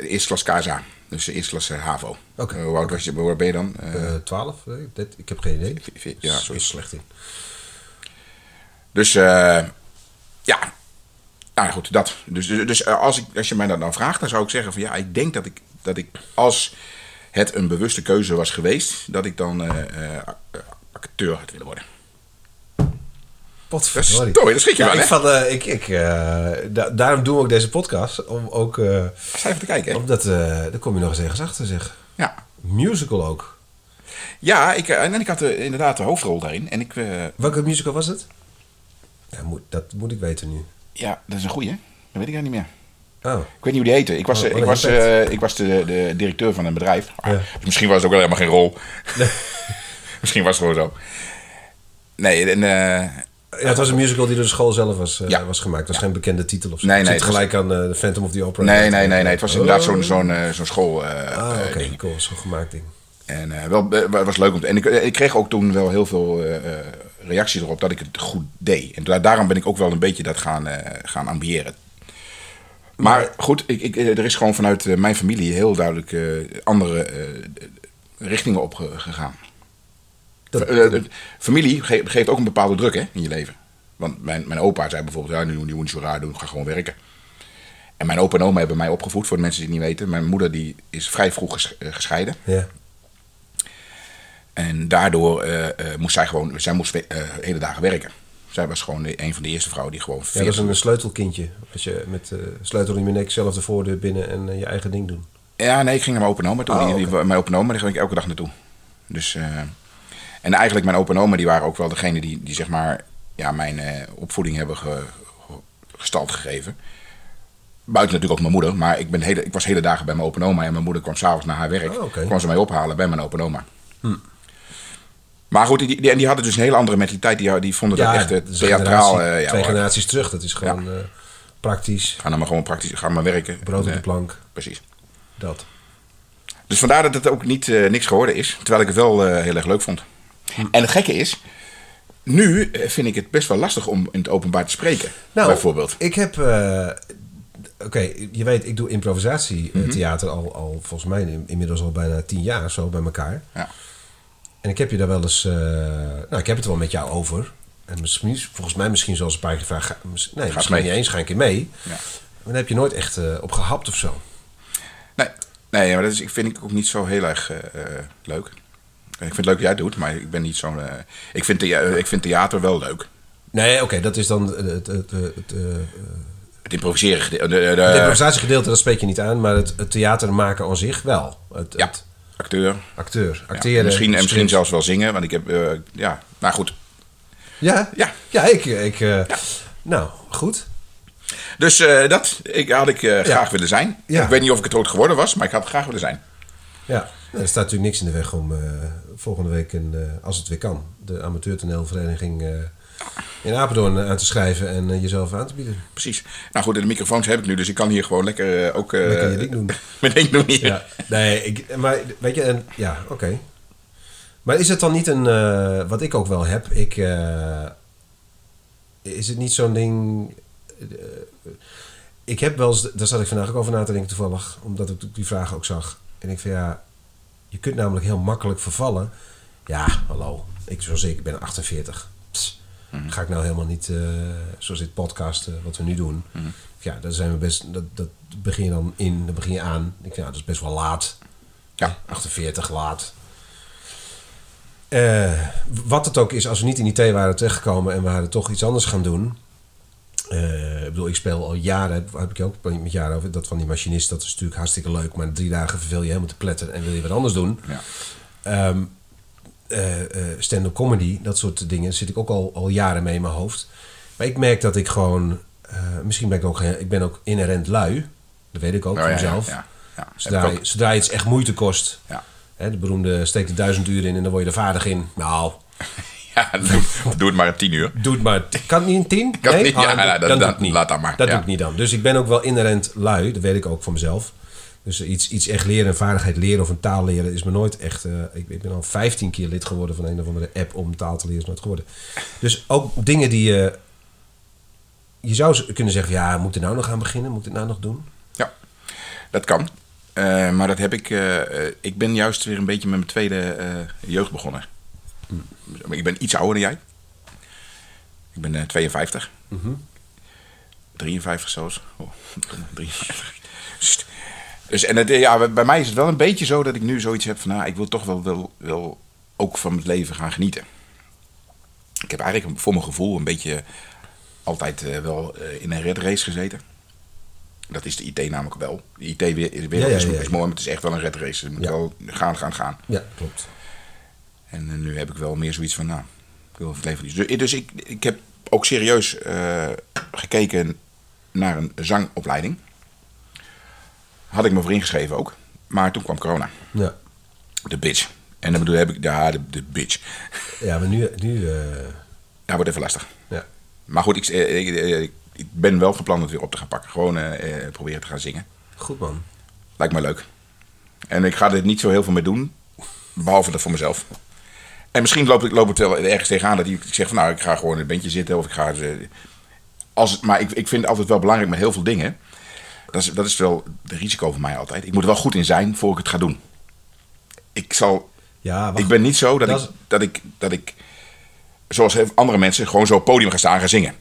eerste klas KSA. Dus eerste klas eh, HAVO. Oké. Eh, hoe oud was je? Oud ben je dan? Eh, Eh 12? Nee, dit- ik heb geen idee. ja, is slecht in. Dus eh, ja, nou ja, goed, dat. Dus, dus eh, als, ik, als je mij dat dan vraagt, dan zou ik zeggen van ja, ik denk dat ik, dat ik als het een bewuste keuze was geweest, dat ik dan eh, eh, acteur had willen worden. Dat Potverdorie. tooi, dat schrik je Ja, wel, ik van, ik, ik, da- daarom doen we ook deze podcast. Om ook, Sta even te kijken, hè? omdat, daar kom je nog eens ergens achter, zeg. Ja, Musical ook. ja ik, en ik had inderdaad de hoofdrol daarin. En ik, Welke musical was het? Ja, moet, dat moet ik weten nu. Ja, dat is een goeie, hè? Dat weet ik eigenlijk niet meer. Oh, Ik weet niet hoe die heette. Ik was, Oh, eh, ik was, eh, ik was de, de directeur van een bedrijf. Ah, Ja. dus misschien was het ook wel helemaal geen rol. *laughs* misschien was het gewoon zo. Nee, en, eh, ja, het was een musical die door de school zelf was, Ja. was gemaakt. Het was geen bekende titel of zo. Nee, nee, zit was- gelijk aan The Phantom of the Opera. Nee, nee, nee, nee. Het was inderdaad zo'n Oh. zo'n zo'n school. Ah, oké, ding. cool. Zo'n gemaakt ding. En wel, was leuk om te. En ik, ik kreeg ook toen wel heel veel reactie erop dat ik het goed deed. En da- daarom ben ik ook wel een beetje dat gaan, eh, gaan ambiëren. Maar goed, ik, ik, eh, er is gewoon vanuit eh, mijn familie heel duidelijk andere richtingen. Dat- Eh, eh, familie ge- geeft ook een bepaalde druk hè, in je leven. Want mijn, mijn opa zei bijvoorbeeld, ja, nu, nu moet je zo raar doen, ga gewoon werken. En mijn opa en oma hebben mij opgevoed, voor de mensen die het niet weten. Mijn moeder die is vrij vroeg ges- gescheiden. Ja. En daardoor eh, eh, moest zij gewoon, zij moest eh, hele dagen werken. Zij was gewoon een van de eerste vrouwen die gewoon ja, dat 40 is een sleutelkindje. Als je met sleutel in je nek zelf de voordeur binnen en je eigen ding doen. Ja, nee, ik ging naar mijn opa en oma toe. Oh, oké. Mijn opa en oma, daar ging ik elke dag naartoe. Dus, en eigenlijk mijn opa en oma, die waren ook wel degene die, die zeg maar, ja, mijn opvoeding hebben ge, ge- gestalte gegeven. Buiten natuurlijk ook mijn moeder, maar ik, ben hele, ik was hele dagen bij mijn opa en oma. En mijn moeder kwam s'avonds naar haar werk. Oh, kwam ze mij ophalen bij mijn opa en oma. Maar goed, die, die, en die hadden dus een hele andere mentaliteit. Die, die vonden dat echt eh, is een theatraal. generatie- eh, ja, twee generaties terug. Dat is gewoon eh, praktisch. Ga nou maar gewoon praktisch, ga maar werken. Brood op de eh, plank. Precies. Dat. Dus vandaar dat het ook niet eh, niks geworden is. Terwijl ik het wel eh, heel erg leuk vond. Hm. En het gekke is, nu eh, vind ik het best wel lastig om in het openbaar te spreken. Nou, bijvoorbeeld. Ik heb. eh, Oké, je weet, ik doe improvisatietheater Mhm. al, al volgens mij in- inmiddels al bijna tien jaar zo bij elkaar. Ja. En ik heb je daar wel eens. eh, nou, ik heb het wel met jou over. En misschien, volgens mij misschien zoals een paar keer gevraagd. nee, misschien mee. niet eens, ga ik keer mee. Ja. Maar dan heb je nooit echt eh, op gehapt of zo. Nee, nee maar dat is, ik vind ik ook niet zo heel erg eh, leuk. vind het leuk dat jij het doet, maar ik ben niet zo'n... ik, vind thea- ik vind theater wel leuk. Nee, oké, dat is dan het, het, het, improviseren... gede- De, de, het de- improvisatiegedeelte, dat spreek je niet aan, maar het, het theater maken aan zich wel. Het, ja, het acteur. acteur, Ja, acteren. misschien, en misschien zelfs wel zingen, want ik heb... eh, ja, nou goed. Ja? Ja. Ja, ik... ik eh, Nou, goed. Dus eh, dat ik, had ik graag willen zijn. Ik weet niet of ik het ooit geworden was, maar ik had het graag willen zijn. Ja, Nou, er staat natuurlijk niks in de weg om volgende week, een, als het weer kan, de amateurtoneelvereniging in Apeldoorn aan te schrijven en eh, jezelf aan te bieden. Precies. Nou goed, de microfoons heb ik nu, dus ik kan hier gewoon lekker eh, ook... eh, Lekker je ding doen. *laughs* Mijn ding doen hier. Ja, nee, ik, maar weet je, en, ja, oké. Maar is het dan niet een, eh, wat ik ook wel heb, ik, eh, is het niet zo'n ding, eh, ik heb wel eens, daar zat ik vandaag ook over na te denken toevallig, omdat ik die vraag ook zag. En ik van ja, je kunt namelijk heel makkelijk vervallen. Ja, hallo, ik, zoals ik, ik ben 48. Pss, Ga ik nou helemaal niet, eh, zoals dit podcast, eh, wat we nu doen. Ja, daar zijn we best, dat, dat begin je dan in, dat begin je aan. Ik, ja, dat is best wel laat. Ja. 48 laat. Eh, wat het ook is, als we niet in IT waren terechtgekomen en we hadden toch iets anders gaan doen. Ik bedoel, ik speel al jaren, heb, heb ik ook met jaren over, dat van die machinist, dat is natuurlijk hartstikke leuk, maar drie dagen verveel je helemaal te pletten en wil je wat anders doen. Ja. Ehm, eh, eh, stand-up comedy, dat soort dingen, zit ik ook al, al jaren mee in mijn hoofd. Maar ik merk dat ik gewoon, eh, misschien ben ik ook, ik ben ook inherent lui, dat weet ik ook Oh, van ja, ja, mezelf. ja, ja. Zodra, zodra iets echt moeite kost, Ja. hè, de beroemde steek er duizend uur in en dan word je er vaardig in. Nou, *laughs* Ja, doe, doe het maar in tien uur. Doe het maar. Kan het niet in tien? Kan nee? niet, ja, Ah, nou, dat- doe ik niet. laat dat maar, Dat ja. doe ik niet dan. Dus ik ben ook wel inherent lui. Dat weet ik ook van mezelf. Dus iets, iets echt leren, een vaardigheid leren of een taal leren is me nooit echt... eh, ik, ik ben al 15 keer lid geworden van een of andere app om taal te leren. Is nooit geworden. Dus ook dingen die je... je zou kunnen zeggen, ja, moet ik nou nog aan beginnen? Moet ik nou nog doen? Ja, dat kan. Eh, maar dat heb ik. eh, eh, ik ben juist weer een beetje met mijn tweede eh, jeugd begonnen. Ik ben iets ouder dan jij. Ik ben eh, 52. 53 zelfs. Oh, *laughs* 53. Dus en het, ja, bij mij is het wel een beetje zo dat ik nu zoiets heb van, nou, ik wil toch wel, wel, wel ook van het leven gaan genieten. Ik heb eigenlijk voor mijn gevoel een beetje altijd eh, wel eh, in een red race gezeten. Dat is de IT namelijk wel. De ja, is, ja, ja. is mooi, maar het is echt wel een red race. Je moet wel gaan, gaan, gaan. Ja, klopt. En eh, nu heb ik wel meer zoiets van, nou, ik wil het leven. Dus, dus ik, ik heb ook serieus gekeken naar een zangopleiding. Had ik me voor ingeschreven ook. Maar toen kwam corona. Ja, De bitch. En dan bedoel heb ik, ja, de, de bitch. ja maar nu... nu eh, Ja, wordt even lastig. ja. Maar goed, ik, eh, ik, eh, ik ben wel van plan het weer op te gaan pakken. Gewoon proberen te gaan zingen. Goed, man. Lijkt me leuk. En ik ga er niet zo heel veel mee doen. Behalve dat voor mezelf. En misschien loop ik, loop ik wel ergens tegenaan dat ik zeg van nou, ik ga gewoon in een bandje zitten. Of ik ga. Als, het- maar ik, ik vind het altijd wel belangrijk met heel veel dingen. Dat is, dat is wel de risico voor mij altijd. Ik moet er wel goed in zijn voor ik het ga doen. Ik zal. Ja, wacht. Ik ben niet zo dat, Dat ik, dat ik. Dat ik. Zoals andere mensen gewoon zo op het podium gaan staan en gaan zingen.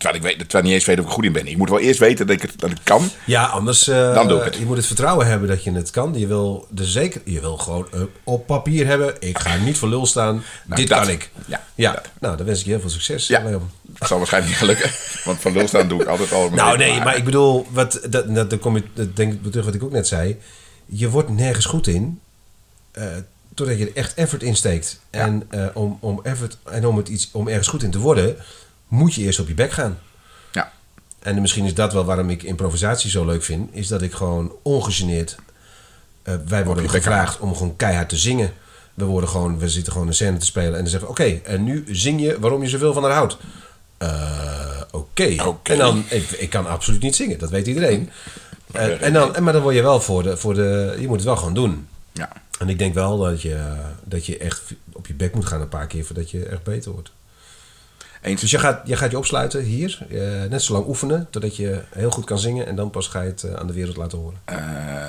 Terwijl ik, weet, terwijl ik niet eens weet of ik goed in ben. Ik moet wel eerst weten dat ik het, dat ik kan. Ja, anders. eh, Dan doe ik het. Je moet het vertrouwen hebben dat je het kan. Je wil, de zeker, je wil gewoon eh, op papier hebben. Ik ga niet voor lul staan. Nou, Dit dat. kan ik. Ja, ja. dat. Nou, dan wens ik je heel veel succes. Ja. Dat zal waarschijnlijk niet lukken. Want van lul staan doe ik altijd al. Nou, nee, maar ik bedoel, wat, dat, dat, dan kom je, dat denk ik terug wat ik ook net zei. Je wordt nergens goed in. eh totdat je er echt effort in steekt. Ja. En, om, om, effort, en om, het iets, om ergens goed in te worden, moet je eerst op je bek gaan. Ja, En misschien is dat wel waarom ik improvisatie zo leuk vind. Is dat ik gewoon ongegeneerd... eh, wij worden gevraagd om gewoon keihard te zingen. We, worden gewoon, we zitten gewoon een scène te spelen. En dan zeggen we... Oké, en nu zing je waarom je zoveel van haar houdt. Eh, Oké. En dan... Ik, ik kan absoluut niet zingen. Dat weet iedereen. Eh, en dan, en, maar dan word je wel voor de, voor de... Je moet het wel gewoon doen. ja. En ik denk wel dat je, dat je echt op je bek moet gaan een paar keer... voordat je echt beter wordt. Eens. Dus je gaat, je gaat je opsluiten hier, eh, net zo lang oefenen, totdat je heel goed kan zingen en dan pas ga je het eh, aan de wereld laten horen. Eh,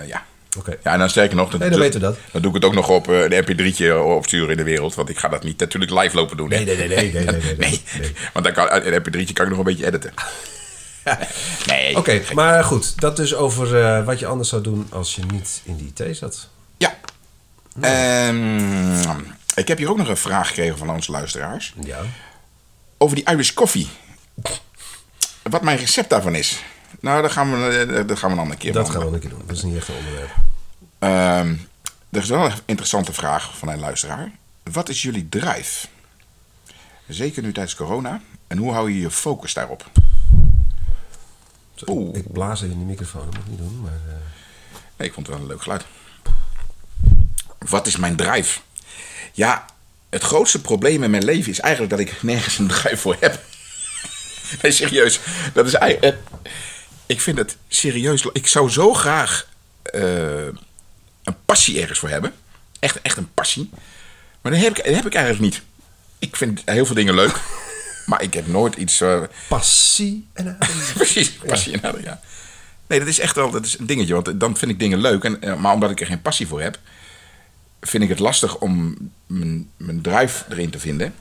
ja. Oké. Ja, en dan sterker nog, dan, Nee, dan weten we dat. dan doe ik het ook nog op een mp3'tje opsturen in de wereld. Want ik ga dat niet natuurlijk live lopen doen. hè. Nee, nee, nee, nee, nee, nee, nee, *laughs* nee. Nee, Want dan kan, een mp3'tje kan ik nog een beetje editen. *laughs* nee. Oké, maar goed, dat dus over wat je anders zou doen als je niet in die IT zat. Ja. Ehm, ik heb hier ook nog een vraag gekregen van onze luisteraars. Ja. Over die Irish coffee. Wat mijn recept daarvan is. Nou, dat gaan we, eh, dat gaan we een andere keer Dat gaan we een keer doen. Dat is niet echt een onderwerp. Ehm, er is wel een interessante vraag van een luisteraar. Wat is jullie drive? Zeker nu tijdens corona. En hoe hou je je focus daarop? Zo. Ik blaas even in de microfoon. Dat moet ik niet doen. Maar, eh, Nee, ik vond het wel een leuk geluid. Wat is mijn drive? Ja, het grootste probleem in mijn leven is eigenlijk dat ik nergens een drive voor heb. Nee, serieus. Dat is eigenlijk. Ik vind het serieus. Ik zou zo graag eh, een passie ergens voor hebben. Echt, echt een passie. Maar dat heb ik, dat heb ik eigenlijk niet. Ik vind heel veel dingen leuk. *laughs* Maar ik heb nooit iets. eh, passie en. *laughs* Precies, passie en adem, ja. Nee, dat is echt wel dat is een dingetje. Want dan vind ik dingen leuk. En, eh, maar omdat ik er geen passie voor heb, vind ik het lastig om mijn, mijn drive erin te vinden.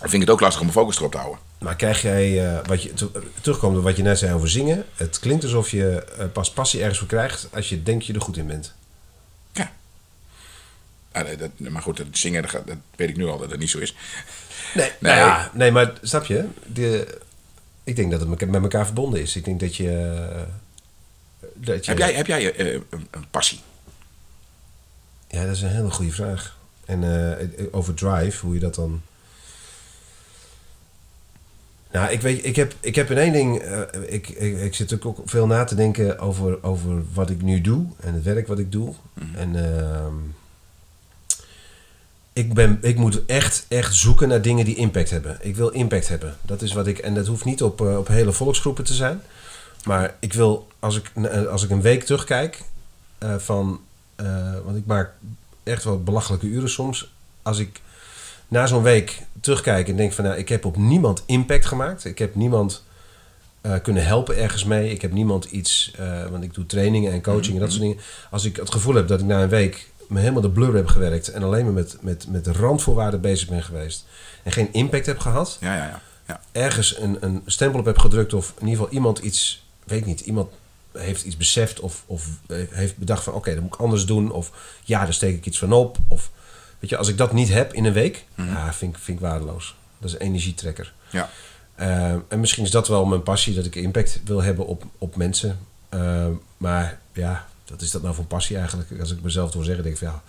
Dan vind ik het ook lastig om mijn focus erop te houden. Maar krijg jij, eh, wat je, te- terugkomt op wat je net zei over zingen. Het klinkt alsof je eh, pas passie ergens voor krijgt als je denkt je er goed in bent. Ja. Ah, nee, dat, maar goed, dat zingen, dat, dat weet ik nu al dat het niet zo is. Nee, Nee. *laughs* nou ja, nee maar snap je? De, ik denk dat het met elkaar verbonden is. Ik denk dat je... eh, dat je Heb jij, heb jij een passie? Ja, dat is een hele goede vraag. En eh, over drive, hoe je dat dan... Nou, ik weet, ik heb, ik heb in één ding... eh, ik, ik, ik zit natuurlijk ook veel na te denken over, over wat ik nu doe. En het werk wat ik doe. En ehm, ik, ben, ik moet echt, echt zoeken naar dingen die impact hebben. Ik wil impact hebben. Dat is wat ik... En dat hoeft niet op, eh, op hele volksgroepen te zijn. Maar ik wil, als ik, als ik een week terugkijk eh, van... eh, want ik maak echt wel belachelijke uren soms. Als ik na zo'n week terugkijk en denk van... Nou, ik heb op niemand impact gemaakt. Ik heb niemand eh, kunnen helpen ergens mee. Ik heb niemand iets... eh, want ik doe trainingen en coaching en dat soort dingen. Als ik het gevoel heb dat ik na een week me helemaal de blur heb gewerkt... en alleen maar met, met, met randvoorwaarden bezig ben geweest... en geen impact heb gehad Ja, ja, ja. ja. ergens een, een stempel op heb gedrukt of in ieder geval iemand iets, weet niet, iemand heeft iets beseft of, of heeft bedacht van oké, dat moet ik anders doen of ja, daar steek ik iets van op of weet je, als ik dat niet heb in een week, ja, vind, ik- vind ik waardeloos. Dat is een energietrekker. ja. Eh, en misschien is dat wel mijn passie, dat ik impact wil hebben op, op mensen. Eh, maar ja, wat is dat nou voor passie eigenlijk? Als ik mezelf door zeggen, denk ik van ja,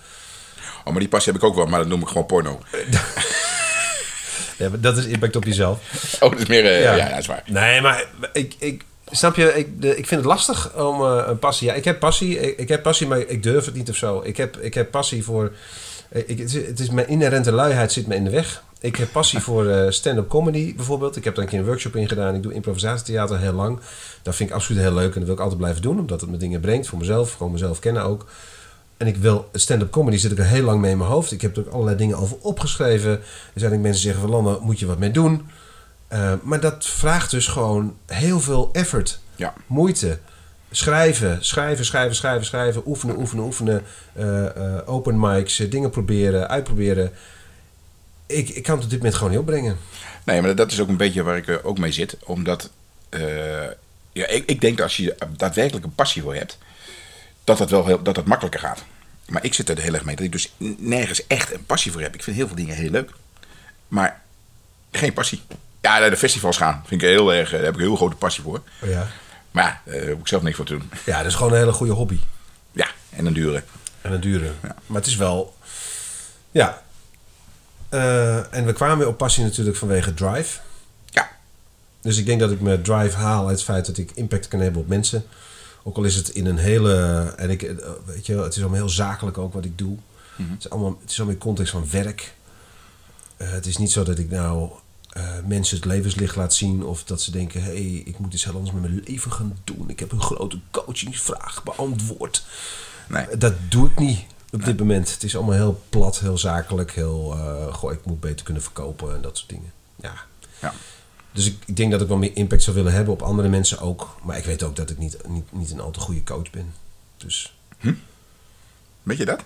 Oh, maar die passie heb ik ook wel, maar dat noem ik gewoon porno. *laughs* ja, dat is impact op jezelf. Oh, dat is meer... eh, ja. ja, dat is waar. Nee, maar ik, ik snap je, ik, de, ik vind het lastig om eh, een passie. Ja, ik heb passie, ik, ik heb passie, maar ik durf het niet of zo. Ik heb, ik heb passie voor. eh, Ik, het, is, het is mijn inherente luiheid zit me in de weg. Ik heb passie *laughs* voor eh, stand-up comedy bijvoorbeeld. Ik heb daar een keer een workshop in gedaan. Ik doe improvisatietheater heel lang. Dat vind ik absoluut heel leuk en dat wil ik altijd blijven doen, omdat het me dingen brengt voor mezelf, gewoon mezelf kennen ook. En ik wil stand-up comedy zit ik er heel lang mee in mijn hoofd. Ik heb er ook allerlei dingen over opgeschreven. Er zijn ook mensen die zeggen van Landa, moet je wat mee doen? Uh, maar dat vraagt dus gewoon heel veel effort, Ja. moeite. Schrijven, schrijven, schrijven, schrijven, schrijven. Oefenen, oefenen, oefenen. Uh, uh, open mics, dingen proberen, uitproberen. Ik, ik kan het op dit moment gewoon niet opbrengen. Nee, maar dat is ook een beetje waar ik eh, ook mee zit. Omdat, eh, ja, ik, ik denk dat als je daadwerkelijk een passie voor hebt, dat dat wel heel, dat dat makkelijker gaat. Maar ik zit er heel erg mee dat ik dus nergens echt een passie voor heb. Ik vind heel veel dingen heel leuk. Maar geen passie. Ja, naar de festivals gaan vind ik heel erg, daar heb ik een heel grote passie voor. Oh ja. Maar ja, daar heb ik zelf niks voor te doen. Ja, dat is gewoon een hele goede hobby. Ja, en een dure. En een dure. Ja. Maar het is wel... Ja. Uh, en we kwamen weer op passie natuurlijk vanwege drive. Ja. Dus ik denk dat ik mijn drive haal uit het feit dat ik impact kan hebben op mensen. Ook al is het in een hele... En ik, weet je, het is allemaal heel zakelijk ook wat ik doe. Mm-hmm. Het, is allemaal, het is allemaal in context van werk. Uh, het is niet zo dat ik nou uh, mensen het levenslicht laat zien. Of dat ze denken, hé, hey, ik moet iets heel anders met mijn leven gaan doen. Ik heb een grote coachingsvraag beantwoord. Nee. Dat doe ik niet op nee. dit moment. Het is allemaal heel plat, heel zakelijk. Heel, uh, goh, ik moet beter kunnen verkopen en dat soort dingen. Ja. ja. Dus ik, ik, denk dat ik wel meer impact zou willen hebben op andere mensen ook. Maar ik weet ook dat ik niet, niet, niet een al te goede coach ben. Dus. Hm? Weet je dat?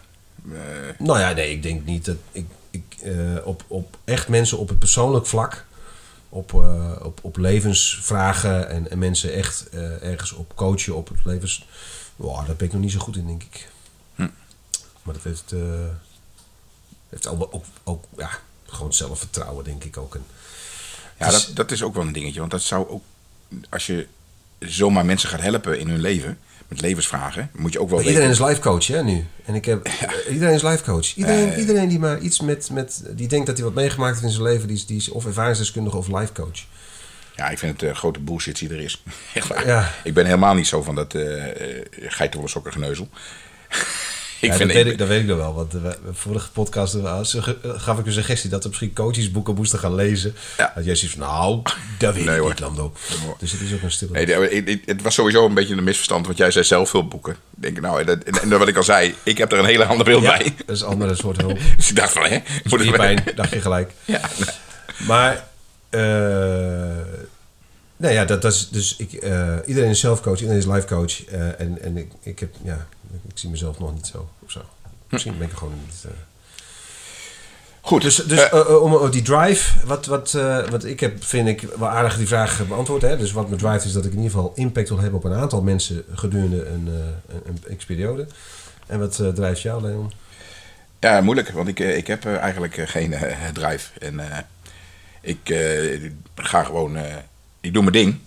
Uh... Nou ja, nee, ik denk niet dat ik, ik uh, op, op echt mensen op het persoonlijk vlak, op, uh, op, op levensvragen en, en mensen echt uh, ergens op coachen op het levens. Wow, daar ben ik nog niet zo goed in, denk ik. Hm. Maar dat heeft, eh heeft allemaal ook, ook ja, gewoon zelfvertrouwen, denk ik ook. En, Ja, is- dat, dat is ook wel een dingetje. Want dat zou ook, als je zomaar mensen gaat helpen in hun leven, met levensvragen, moet je ook wel Maar iedereen is life coach, hè, nu. En ik heb, iedereen is life coach. Iedereen, iedereen die maar iets met, met, die denkt dat hij wat meegemaakt heeft in zijn leven, die is, die is of ervaringsdeskundige of life coach. Ja, ik vind het uh, grote bullshit die er is. *laughs* Echt waar. Ja. Ik ben helemaal niet zo van dat uh, geitenwolle sokken geneuzel. Ik ja, vind dat, weet ik, dat weet ik nog wel. Want de vorige podcast uh, gaf ik een suggestie dat we misschien coachesboeken moesten gaan lezen. Ja. Dat jij zoiets van, nou, dat weet nee, ik niet, Lando. Dus het is ook een stille... Nee, het was sowieso een beetje een misverstand, want jij zei zelf veel boeken. Denk, nou, en, en, en wat ik al zei, ik heb er een hele ander beeld ja, bij. dat is een andere soort hulp. *laughs* dus ik dacht van, hè? Moet ik pijn, dacht je gelijk. *laughs* Ja, nee. Maar... Uh, nou ja, dat, dat is dus ik, uh, iedereen is zelfcoach, iedereen is life coach. Uh, en en ik, ik, heb, ja, ik zie mezelf nog niet zo. Of zo. Misschien ben ik er gewoon niet. Uh... Goed. Dus, dus uh, om die drive, wat, wat, wat ik heb, vind ik wel aardig die vraag beantwoord. Hè? Dus wat mijn drive is dat ik in ieder geval impact wil hebben op een aantal mensen gedurende een, een, een x-periode. En wat drijft jou, Leon? Ja, moeilijk, want ik, ik heb eigenlijk geen drive. En ik ga gewoon ik doe mijn ding.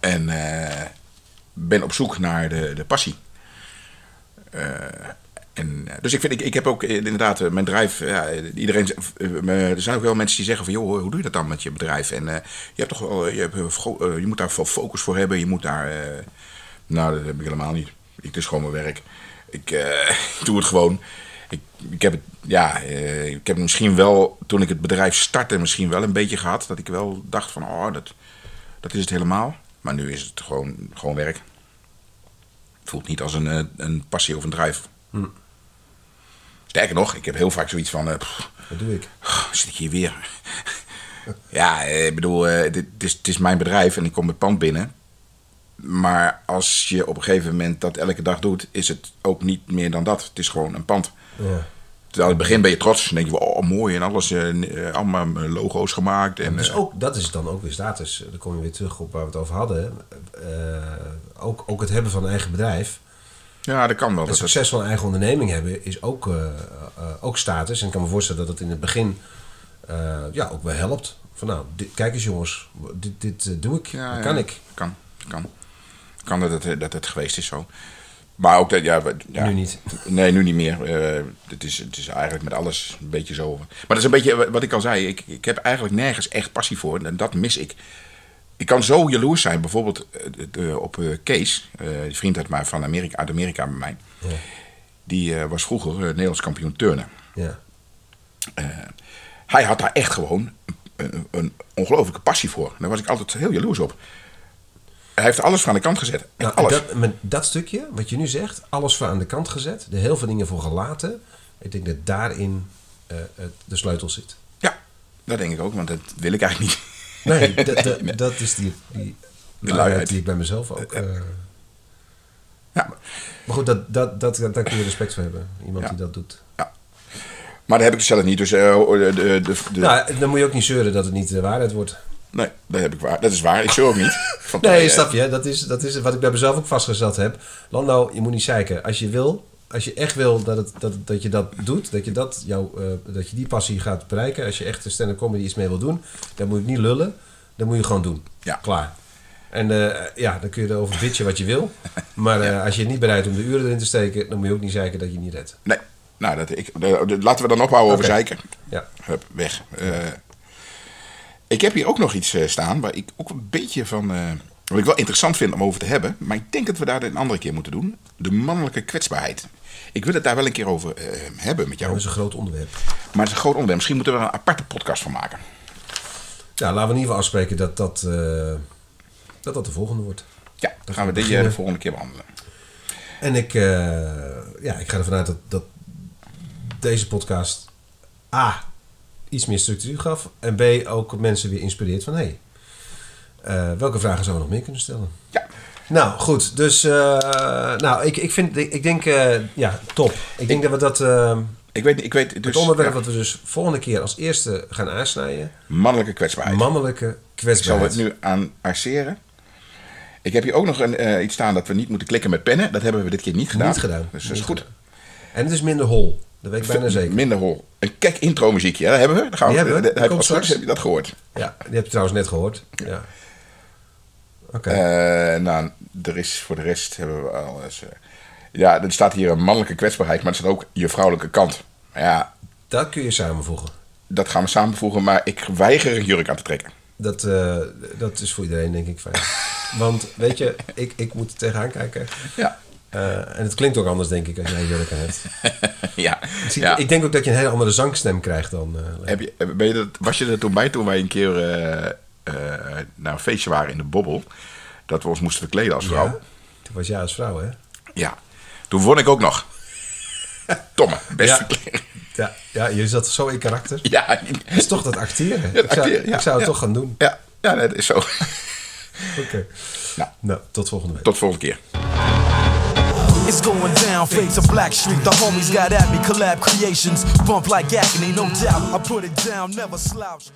En uh, ben op zoek naar de, de passie. Uh, en, dus ik, vind, ik, ik heb ook inderdaad uh, mijn bedrijf. Ja, iedereen, er zijn ook wel mensen die zeggen van joh, hoe doe je dat dan met je bedrijf? En je hebt toch je, hebt, je moet daar veel focus voor hebben. Je moet daar. nou, dat heb ik helemaal niet. Het is gewoon mijn werk. Ik, *laughs* ik doe het gewoon. Ik, ik heb het, ja, ik heb misschien wel toen ik het bedrijf startte, misschien wel een beetje gehad. Dat ik wel dacht van oh, dat dat is het helemaal. Maar nu is het gewoon, gewoon werk. Het voelt niet als een, een passie of een drive. Hm. Sterker nog, ik heb heel vaak zoiets van... Pff, Wat doe ik? *sighs* Zit ik hier weer? *laughs* ja, ik bedoel, dit, het, is, het is mijn bedrijf en ik kom het pand binnen. Maar als je op een gegeven moment dat elke dag doet... is het ook niet meer dan dat. Het is gewoon een pand. Ja. In het begin ben je trots. Dan denk je, oh mooi en alles. Uh, allemaal logo's gemaakt. En, dus ook, dat is dan ook weer status. Dan kom je weer terug op waar we het over hadden. Ook, ook het hebben van een eigen bedrijf. Ja, dat kan wel. Het succes van een eigen onderneming hebben is ook, ook status. En ik kan me voorstellen dat het in het begin ja, ook wel helpt. Van nou, dit, kijk eens jongens, dit, dit doe ik. Ja, dat kan ja, ik. Kan, kan. Kan dat het, dat het geweest is zo. Maar ook dat, ja, ja, Nu niet. Nee, nu niet meer. Uh, het, is, het is eigenlijk met alles een beetje zo. Maar dat is een beetje wat ik al zei. Ik, ik heb eigenlijk nergens echt passie voor. En dat mis ik. Ik kan zo jaloers zijn. Bijvoorbeeld uh, op uh, Kees, die vriend uit, maar van Amerika, uit Amerika bij mij. Ja. Die was vroeger Nederlands kampioen turnen. Ja. hij had daar echt gewoon een, een ongelofelijke passie voor. Daar was ik altijd heel jaloers op. Hij heeft alles van aan de kant gezet. Nou, alles. Dat, met dat stukje, wat je nu zegt, alles van aan de kant gezet, er heel veel dingen voor gelaten. Ik denk dat daarin uh, de sleutel zit. Ja, dat denk ik ook, want dat wil ik eigenlijk niet. Nee, *laughs* dat, is die, die de luiheid die ik bij mezelf ook. Uh, ja. Maar goed, dat, dat, dat, daar kun je respect voor hebben. Iemand ja. die dat doet. Ja. Maar dat heb ik zelf niet. Dus uh, de, de, de, Nou, dan moet je ook niet zeuren dat het niet de waarheid wordt. Nee, dat, heb ik waar. dat is waar. Ik zeur ook niet. *laughs* Nee, snap je? Dat is, dat is wat ik bij mezelf ook vastgesteld heb. Lando, je moet niet zeiken. Als je wil, als je echt wil dat, het, dat, dat je dat doet, dat je, dat, jou, uh, dat je die passie gaat bereiken. Als je echt een stand-up comedy iets mee wil doen, dan moet je niet lullen. Dan moet je gewoon doen. Ja. Klaar. En uh, ja, dan kun je erover bitchen wat je wil. *laughs* Maar uh, ja. als je niet bereid om de uren erin te steken, dan moet je ook niet zeiken dat je niet redt. Nee. Nou, dat, ik, de, de, laten we dan ophouden over Oké. zeiken. Ja. Hup, weg. Uh, ik heb hier ook nog iets uh, staan waar ik ook een beetje van. Uh, wat ik wel interessant vind om over te hebben. Maar ik denk dat we daar een andere keer moeten doen. De mannelijke kwetsbaarheid. Ik wil het daar wel een keer over uh, hebben met jou. Dat is een groot onderwerp. Maar het is een groot onderwerp. Misschien moeten we er een aparte podcast van maken. Ja, laten we in ieder geval afspreken dat dat, dat, dat de volgende wordt. Ja, dan gaan we dit de volgende keer behandelen. En ik, ja, ik ga ervan uit dat, dat deze podcast. A. iets meer structuur gaf. En B. ook mensen weer inspireert van hé. Hey, uh, welke vragen zouden we nog meer kunnen stellen? Ja. Nou, goed. Dus, uh, nou, ik, ik, vind, ik, ik denk, uh, ja, top. Ik denk ik, dat we dat... ik weet, ik weet dus, het onderwerp ja. wat we dus volgende keer als eerste gaan aansnijden. Mannelijke kwetsbaarheid. Mannelijke kwetsbaarheid. Zal we het nu aan arceren? Ik heb hier ook nog een, iets staan dat we niet moeten klikken met pennen. Dat hebben we dit keer niet gedaan. Niet gedaan. Dus dat is goed. En het is minder hol. Dat weet ik bijna zeker. Minder hol. Een kijk intro muziekje, hè? hebben we? Dan gaan Die hebben we. dat- heb, straks. heb je dat gehoord? Ja, die heb je trouwens net gehoord. Ja. Oké. Eh, nou, er is voor de rest hebben we alles. eh, ja, er staat hier een mannelijke kwetsbaarheid, maar er staat ook je vrouwelijke kant. Ja, dat kun je samenvoegen. dat gaan we samenvoegen, maar ik weiger een jurk aan te trekken. Dat, eh, dat is voor iedereen denk ik fijn. *laughs* Want weet je, ik, ik moet er tegenaan kijken. Ja. Eh, en het klinkt ook anders denk ik als jij aan hebt. *laughs* ja. Ik, ja. ik denk ook dat je een hele andere zangstem krijgt dan... eh. Heb je, ben je dat, was je er toen bij toen wij een keer eh, eh, naar een feestje waren in de Bobbel? Dat we ons moesten verkleden als vrouw. Ja? Toen was jij als vrouw, hè? Ja. Toen won ik ook nog. *laughs* Tomme, best Ja. Ja, ja, je zat zo in karakter. Ja, Dat is toch dat acteren. Ja, ik zou, acteren, ja, ik zou het toch gaan doen. ja, ja nee, dat is zo. *laughs* Oké. Nou. Nou, tot volgende week. Tot volgende keer. It's going down, face of Black Street. The homies got at me, collab creations. Bump like agony, no doubt. I put it down, never slouch.